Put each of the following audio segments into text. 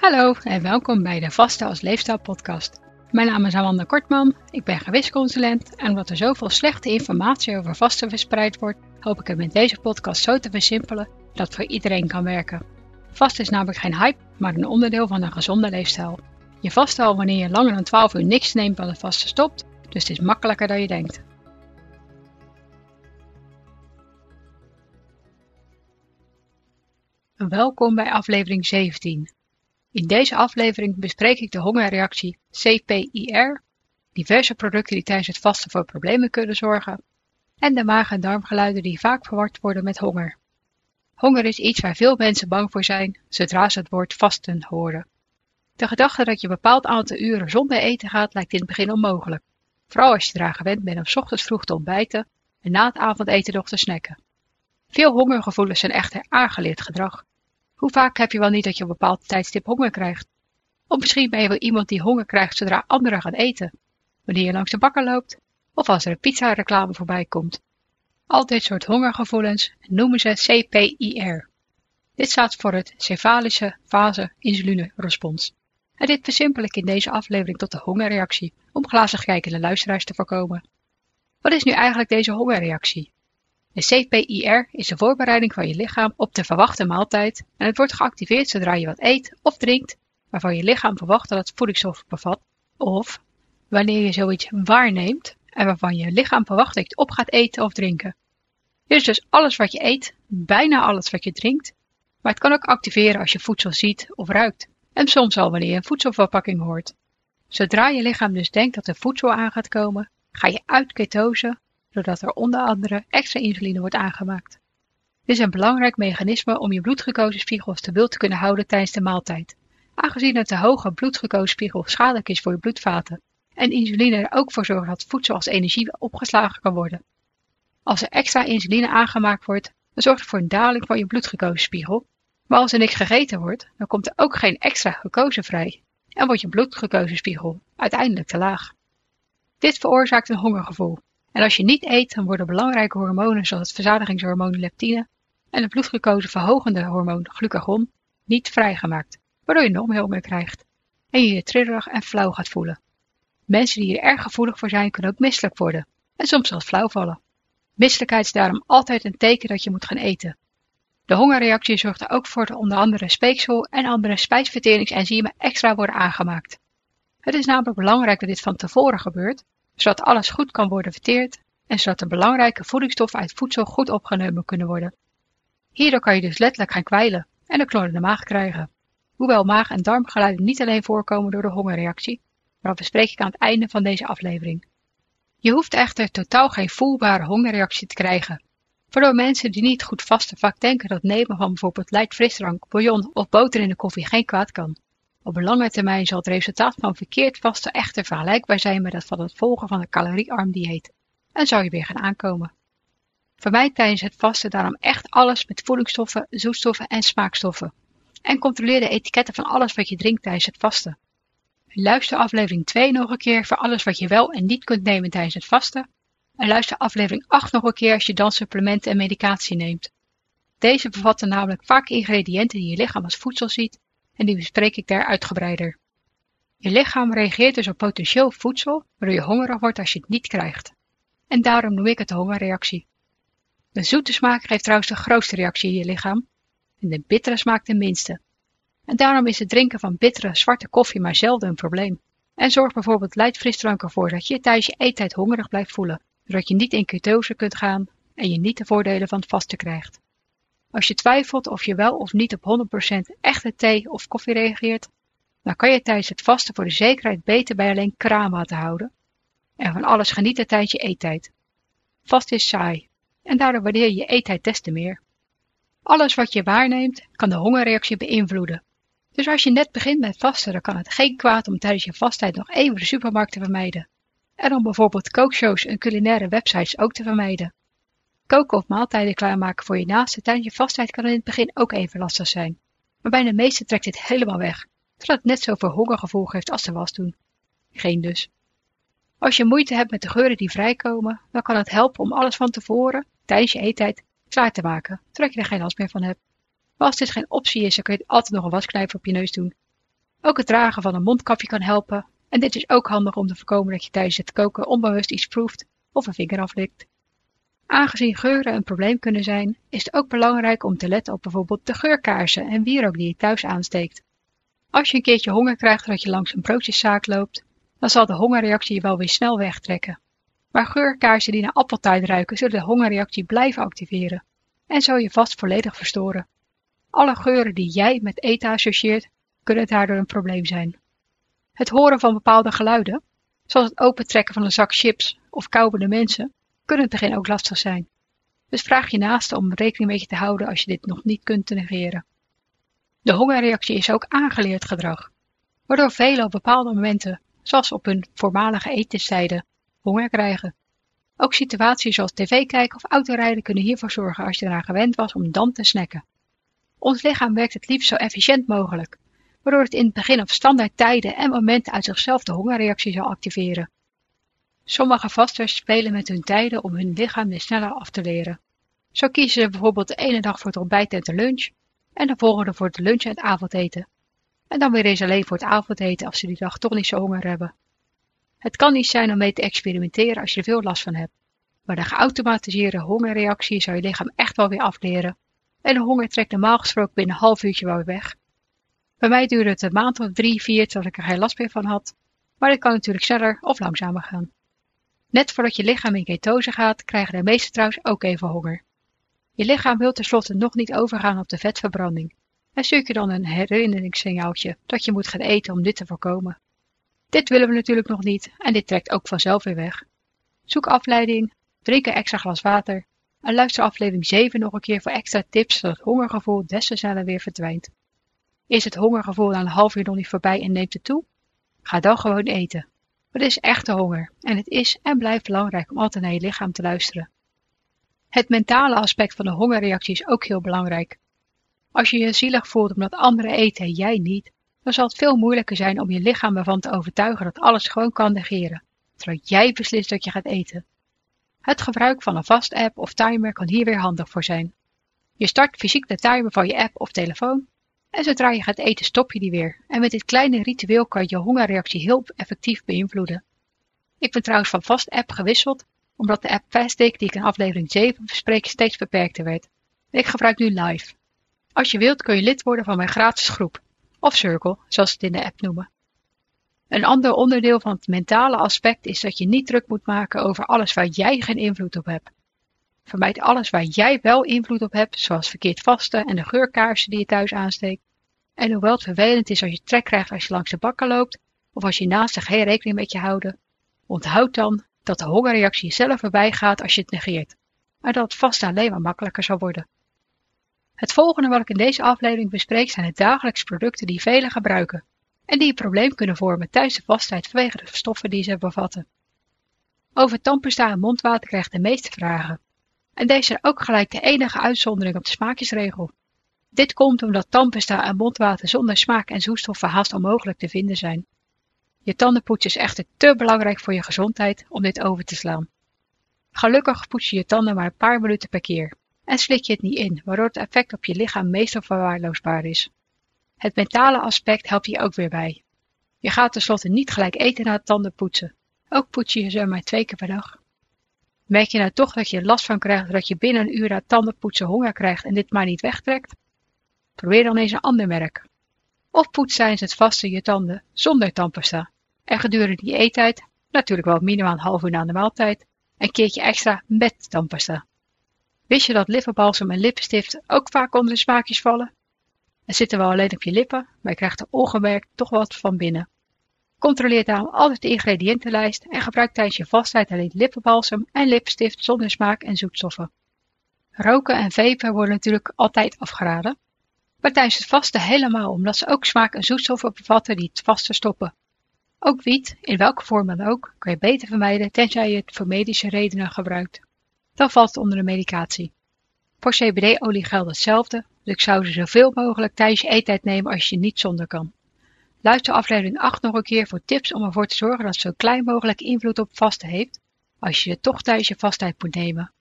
Hallo en welkom bij de Vaste als Leefstijl podcast. Mijn naam is Amanda Kortman, ik ben gewichtsconsulent en omdat er zoveel slechte informatie over vasten verspreid wordt, hoop ik het met deze podcast zo te versimpelen dat voor iedereen kan werken. Vasten is namelijk geen hype, maar een onderdeel van een gezonde leefstijl. Je vast al wanneer je langer dan 12 uur niks neemt dan het vasten stopt, dus het is makkelijker dan je denkt. Welkom bij aflevering 17. In deze aflevering bespreek ik de hongerreactie CPIR, diverse producten die tijdens het vasten voor problemen kunnen zorgen, en de maag- en darmgeluiden die vaak verward worden met honger. Honger is iets waar veel mensen bang voor zijn zodra ze het woord vasten horen. De gedachte dat je een bepaald aantal uren zonder eten gaat lijkt in het begin onmogelijk, vooral als je eraan gewend bent om s ochtends vroeg te ontbijten en na het avondeten nog te snacken. Veel hongergevoelens zijn echter aangeleerd gedrag hoe vaak heb je wel niet dat je op een bepaald tijdstip honger krijgt? Of misschien ben je wel iemand die honger krijgt zodra anderen gaan eten. Wanneer je langs de bakker loopt. Of als er een pizza-reclame voorbij komt. Al dit soort hongergevoelens noemen ze CPIR. Dit staat voor het cefalische fase insuline respons. En dit versimpel ik in deze aflevering tot de hongerreactie, om glazig kijkende luisteraars te voorkomen. Wat is nu eigenlijk deze hongerreactie? De CPIR is de voorbereiding van je lichaam op de verwachte maaltijd en het wordt geactiveerd zodra je wat eet of drinkt waarvan je lichaam verwacht dat het voedingsstoffen bevat, of wanneer je zoiets waarneemt en waarvan je lichaam verwacht dat je het op gaat eten of drinken. Dit is dus alles wat je eet, bijna alles wat je drinkt, maar het kan ook activeren als je voedsel ziet of ruikt en soms al wanneer je een voedselverpakking hoort. Zodra je lichaam dus denkt dat er voedsel aan gaat komen, ga je uit ketose doordat er onder andere extra insuline wordt aangemaakt. Dit is een belangrijk mechanisme om je bloedglucosespiegel stabiel te kunnen houden tijdens de maaltijd, aangezien het te hoge bloedglucosespiegel schadelijk is voor je bloedvaten en insuline er ook voor zorgt dat voedsel als energie opgeslagen kan worden. Als er extra insuline aangemaakt wordt, dan zorgt het voor een daling van je bloedglucosespiegel, maar als er niks gegeten wordt, dan komt er ook geen extra glucose vrij en wordt je bloedglucosespiegel uiteindelijk te laag. Dit veroorzaakt een hongergevoel en als je niet eet, dan worden belangrijke hormonen zoals het verzadigingshormoon leptine en het bloedglucose verhogende hormoon glucagon niet vrijgemaakt, waardoor je nog meer krijgt en je je trillerig en flauw gaat voelen. Mensen die er erg gevoelig voor zijn, kunnen ook misselijk worden en soms zelfs flauw vallen. Misselijkheid is daarom altijd een teken dat je moet gaan eten. De hongerreactie zorgt er ook voor dat onder andere speeksel en andere spijsverteringsenzymen extra worden aangemaakt. Het is namelijk belangrijk dat dit van tevoren gebeurt, zodat alles goed kan worden verteerd en zodat de belangrijke voedingsstoffen uit voedsel goed opgenomen kunnen worden. Hierdoor kan je dus letterlijk gaan kwijlen en een knorrende maag krijgen. Hoewel maag- en darmgeluiden niet alleen voorkomen door de hongerreactie, maar dat bespreek ik aan het einde van deze aflevering. Je hoeft echter totaal geen voelbare hongerreactie te krijgen, waardoor mensen die niet goed vasten vaak denken dat nemen van bijvoorbeeld light frisdrank, bouillon of boter in de koffie geen kwaad kan. Op lange termijn zal het resultaat van verkeerd vasten echter vergelijkbaar zijn met dat van het volgen van een caloriearm dieet en zou je weer gaan aankomen. Vermijd tijdens het vasten daarom echt alles met voedingsstoffen, zoetstoffen en smaakstoffen. En controleer de etiketten van alles wat je drinkt tijdens het vasten. Luister aflevering 2 nog een keer voor alles wat je wel en niet kunt nemen tijdens het vasten. En luister aflevering 8 nog een keer als je dan supplementen en medicatie neemt. Deze bevatten namelijk vaak ingrediënten die je lichaam als voedsel ziet en die bespreek ik daar uitgebreider. Je lichaam reageert dus op potentieel voedsel, waardoor je hongerig wordt als je het niet krijgt. En daarom noem ik het de hongerreactie. De zoete smaak geeft trouwens de grootste reactie in je lichaam en de bittere smaak de minste. En daarom is het drinken van bittere zwarte koffie maar zelden een probleem. En zorg bijvoorbeeld light ervoor dat je tijdens je eettijd hongerig blijft voelen, zodat je niet in ketose kunt gaan en je niet de voordelen van het vasten krijgt. Als je twijfelt of je wel of niet op 100% echte thee of koffie reageert, dan kan je tijdens het vasten voor de zekerheid beter bij alleen kraanwater houden en van alles genieten tijdens je eettijd. Vast is saai en daardoor waardeer je eettijd des te meer. Alles wat je waarneemt kan de hongerreactie beïnvloeden. Dus als je net begint met vasten, dan kan het geen kwaad om tijdens je vasttijd nog even de supermarkt te vermijden. En om bijvoorbeeld kookshows en culinaire websites ook te vermijden. Koken of maaltijden klaarmaken voor je naaste tijdens je vastheid kan in het begin ook even lastig zijn. Maar bij de meesten trekt dit helemaal weg, zodat het net zoveel hongergevoel geeft als de was doen. Geen dus. Als je moeite hebt met de geuren die vrijkomen, dan kan het helpen om alles van tevoren, tijdens je eettijd, klaar te maken, zodat je er geen last meer van hebt. Maar als dit geen optie is, dan kun je altijd nog een wasknijper op je neus doen. Ook het dragen van een mondkapje kan helpen en dit is ook handig om te voorkomen dat je tijdens het koken onbewust iets proeft of een vinger aflikt. Aangezien geuren een probleem kunnen zijn, is het ook belangrijk om te letten op bijvoorbeeld de geurkaarsen en wierook die je thuis aansteekt. Als je een keertje honger krijgt doordat je langs een broodjeszaak loopt, dan zal de hongerreactie je wel weer snel wegtrekken. Maar geurkaarsen die naar appeltaart ruiken zullen de hongerreactie blijven activeren en zo je vast volledig verstoren. Alle geuren die jij met eten associeert, kunnen daardoor een probleem zijn. Het horen van bepaalde geluiden, zoals het opentrekken van een zak chips of kaubende mensen, kunnen tegen ook lastig zijn. Dus vraag je naaste om rekening met je te houden als je dit nog niet kunt negeren. De hongerreactie is ook aangeleerd gedrag, waardoor velen op bepaalde momenten, zoals op hun voormalige etenstijden, honger krijgen. Ook situaties zoals tv kijken of autorijden kunnen hiervoor zorgen als je eraan gewend was om dan te snacken. Ons lichaam werkt het liefst zo efficiënt mogelijk, waardoor het in het begin op standaard tijden en momenten uit zichzelf de hongerreactie zal activeren. Sommige vasters spelen met hun tijden om hun lichaam weer sneller af te leren. Zo kiezen ze bijvoorbeeld de ene dag voor het ontbijt en de lunch, en de volgende voor het lunch en het avondeten. En dan weer eens alleen voor het avondeten als ze die dag toch niet zo honger hebben. Het kan niet zijn om mee te experimenteren als je er veel last van hebt. Maar de geautomatiseerde hongerreactie zou je lichaam echt wel weer afleren. En de honger trekt normaal gesproken binnen een half uurtje wel weer weg. Bij mij duurde het een maand of drie, vier tot ik er geen last meer van had. Maar dit kan natuurlijk sneller of langzamer gaan. Net voordat je lichaam in ketose gaat, krijgen de meesten trouwens ook even honger. Je lichaam wil tenslotte nog niet overgaan op de vetverbranding en stuurt je dan een herinneringssignaaltje dat je moet gaan eten om dit te voorkomen. Dit willen we natuurlijk nog niet en dit trekt ook vanzelf weer weg. Zoek afleiding, drink een extra glas water en luister aflevering 7 nog een keer voor extra tips zodat het hongergevoel des te sneller weer verdwijnt. Is het hongergevoel na een half uur nog niet voorbij en neemt het toe? Ga dan gewoon eten. Het is echte honger en het is en blijft belangrijk om altijd naar je lichaam te luisteren. Het mentale aspect van de hongerreactie is ook heel belangrijk. Als je je zielig voelt omdat anderen eten en jij niet, dan zal het veel moeilijker zijn om je lichaam ervan te overtuigen dat alles gewoon kan negeren, terwijl jij beslist dat je gaat eten. Het gebruik van een vast app of timer kan hier weer handig voor zijn. Je start fysiek de timer van je app of telefoon en zodra je gaat eten stop je die weer. En met dit kleine ritueel kan je hongerreactie heel effectief beïnvloeden. Ik ben trouwens van vast app gewisseld omdat de app Fastdick die ik in aflevering 7 bespreek steeds beperkter werd. Ik gebruik nu Live. Als je wilt kun je lid worden van mijn gratis groep, of Circle, zoals ze het in de app noemen. Een ander onderdeel van het mentale aspect is dat je niet druk moet maken over alles waar jij geen invloed op hebt. Vermijd alles waar jij wel invloed op hebt, zoals verkeerd vasten en de geurkaarsen die je thuis aansteekt. En hoewel het vervelend is als je trek krijgt als je langs de bakken loopt, of als je naast zich geen rekening met je houden, onthoud dan dat de hongerreactie zelf voorbij gaat als je het negeert, maar dat het vasten alleen maar makkelijker zal worden. Het volgende wat ik in deze aflevering bespreek zijn de dagelijkse producten die velen gebruiken en die een probleem kunnen vormen tijdens de vastheid vanwege de stoffen die ze bevatten. Over tandpasta en mondwater krijg de meeste vragen. En deze zijn ook gelijk de enige uitzondering op de smaakjesregel. Dit komt omdat tandpasta en mondwater zonder smaak en zoetstoffen haast onmogelijk te vinden zijn. Je tandenpoets is echter te belangrijk voor je gezondheid om dit over te slaan. Gelukkig poets je je tanden maar een paar minuten per keer en slik je het niet in, waardoor het effect op je lichaam meestal verwaarloosbaar is. Het mentale aspect helpt hier ook weer bij. Je gaat tenslotte niet gelijk eten na het tanden poetsen. Ook poets je ze maar twee keer per dag. Merk je nou toch dat je last van krijgt dat je binnen een uur na tandenpoetsen honger krijgt en dit maar niet wegtrekt? Probeer dan eens een ander merk. Of poets tijdens het vasten je tanden zonder tandpasta. En gedurende die eettijd, natuurlijk wel minimaal een half uur na de maaltijd, een keertje extra met tandpasta. Wist je dat lippenbalsem en lippenstift ook vaak onder de smaakjes vallen? Het zitten wel alleen op je lippen, maar je krijgt er ongemerkt toch wat van binnen. Controleer daarom altijd de ingrediëntenlijst en gebruik tijdens je vastheid alleen lippenbalsem en lippenstift zonder smaak en zoetstoffen. Roken en vapen worden natuurlijk altijd afgeraden, maar tijdens het vasten helemaal omdat ze ook smaak en zoetstoffen bevatten die het vasten stoppen. Ook wiet, in welke vorm dan ook, kan je beter vermijden tenzij je het voor medische redenen gebruikt. Dan valt het onder de medicatie. Voor CBD-olie geldt hetzelfde, dus ik zou ze zoveel mogelijk tijdens je eettijd nemen als je niet zonder kan. Luister aflevering 8 nog een keer voor tips om ervoor te zorgen dat zo klein mogelijk invloed op vasten heeft, als je toch tijdens je vasttijd moet nemen.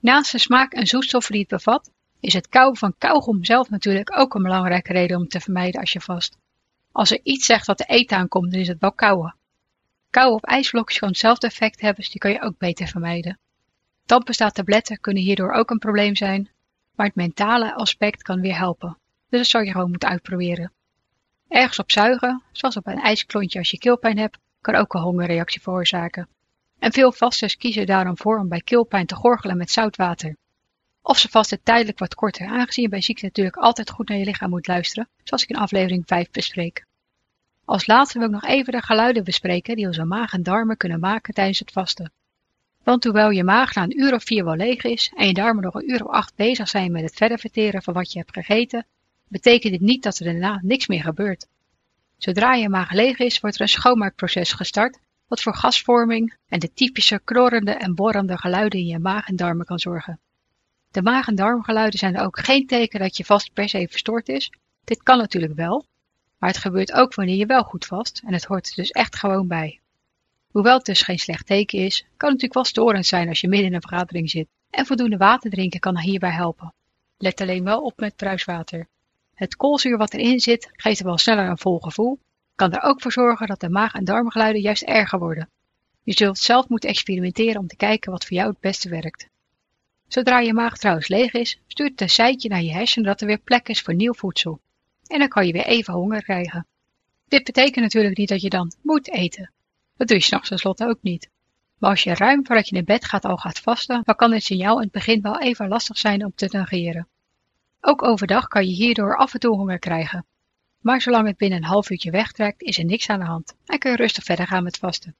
Naast de smaak en zoetstoffen die het bevat, is het kauwen van kauwgom zelf natuurlijk ook een belangrijke reden om te vermijden als je vast. Als er iets zegt dat de eten aankomt, dan is het wel kauwen. Kauwen op ijsblokjes kan hetzelfde effect hebben, dus die kan je ook beter vermijden. Tandpasta-tabletten kunnen hierdoor ook een probleem zijn, maar het mentale aspect kan weer helpen. Dus dat zou je gewoon moeten uitproberen. Ergens op zuigen, zoals op een ijsklontje als je keelpijn hebt, kan ook een hongerreactie veroorzaken. En veel vasters kiezen daarom voor om bij keelpijn te gorgelen met zout water. Of ze vasten tijdelijk wat korter, aangezien je bij ziekte natuurlijk altijd goed naar je lichaam moet luisteren, zoals ik in aflevering 5 bespreek. Als laatste wil ik nog even de geluiden bespreken die onze maag en darmen kunnen maken tijdens het vasten. Want hoewel je maag na een uur of vier wel leeg is en je darmen nog een uur of acht bezig zijn met het verder verteren van wat je hebt gegeten, betekent dit niet dat er daarna niks meer gebeurt. Zodra je maag leeg is, wordt er een schoonmaakproces gestart, wat voor gasvorming en de typische knorrende en borrende geluiden in je maag en darmen kan zorgen. De maag- en darmgeluiden zijn ook geen teken dat je vast per se verstoord is. Dit kan natuurlijk wel, maar het gebeurt ook wanneer je wel goed vast en het hoort er dus echt gewoon bij. Hoewel het dus geen slecht teken is, kan het natuurlijk wel storend zijn als je midden in een vergadering zit en voldoende water drinken kan hierbij helpen. Let alleen wel op met bruiswater. Het koolzuur wat erin zit geeft er wel sneller een vol gevoel, kan er ook voor zorgen dat de maag- en darmgeluiden juist erger worden. Je zult zelf moeten experimenteren om te kijken wat voor jou het beste werkt. Zodra je maag trouwens leeg is, stuurt het een naar je hersenen dat er weer plek is voor nieuw voedsel. En dan kan je weer even honger krijgen. Dit betekent natuurlijk niet dat je dan moet eten. Dat doe je s'nachts tenslotte ook niet. Maar als je ruim voordat je naar bed gaat al gaat vasten, dan kan dit signaal in het begin wel even lastig zijn om te negeren. Ook overdag kan je hierdoor af en toe honger krijgen. Maar zolang het binnen een half uurtje wegtrekt, is er niks aan de hand en kun je rustig verder gaan met vasten.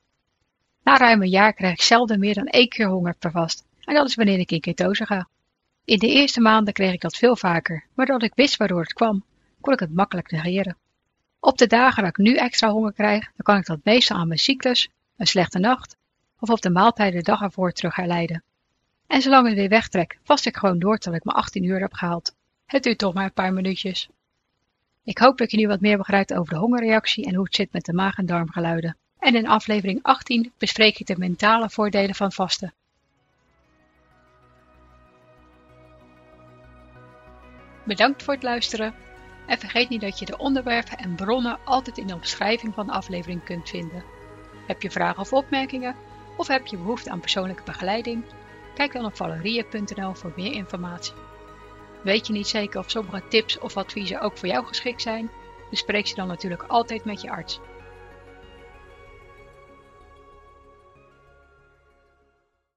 Na ruim een jaar krijg ik zelden meer dan één keer honger per vast. En dat is wanneer ik in ketose ga. In de eerste maanden kreeg ik dat veel vaker, maar doordat ik wist waardoor het kwam, kon ik het makkelijk negeren. Op de dagen dat ik nu extra honger krijg, dan kan ik dat meestal aan mijn cyclus, een slechte nacht of op de maaltijden de dag ervoor terug herleiden. En zolang het weer wegtrekt, vast ik gewoon door tot ik mijn 18 uur heb gehaald. Het duurt toch maar een paar minuutjes. Ik hoop dat je nu wat meer begrijpt over de hongerreactie en hoe het zit met de maag- en darmgeluiden. En in aflevering 18 bespreek ik de mentale voordelen van vasten. Bedankt voor het luisteren en vergeet niet dat je de onderwerpen en bronnen altijd in de omschrijving van de aflevering kunt vinden. Heb je vragen of opmerkingen of heb je behoefte aan persoonlijke begeleiding? Kijk dan op valerie.nl voor meer informatie. Weet je niet zeker of sommige tips of adviezen ook voor jou geschikt zijn? Bespreek ze dan natuurlijk altijd met je arts.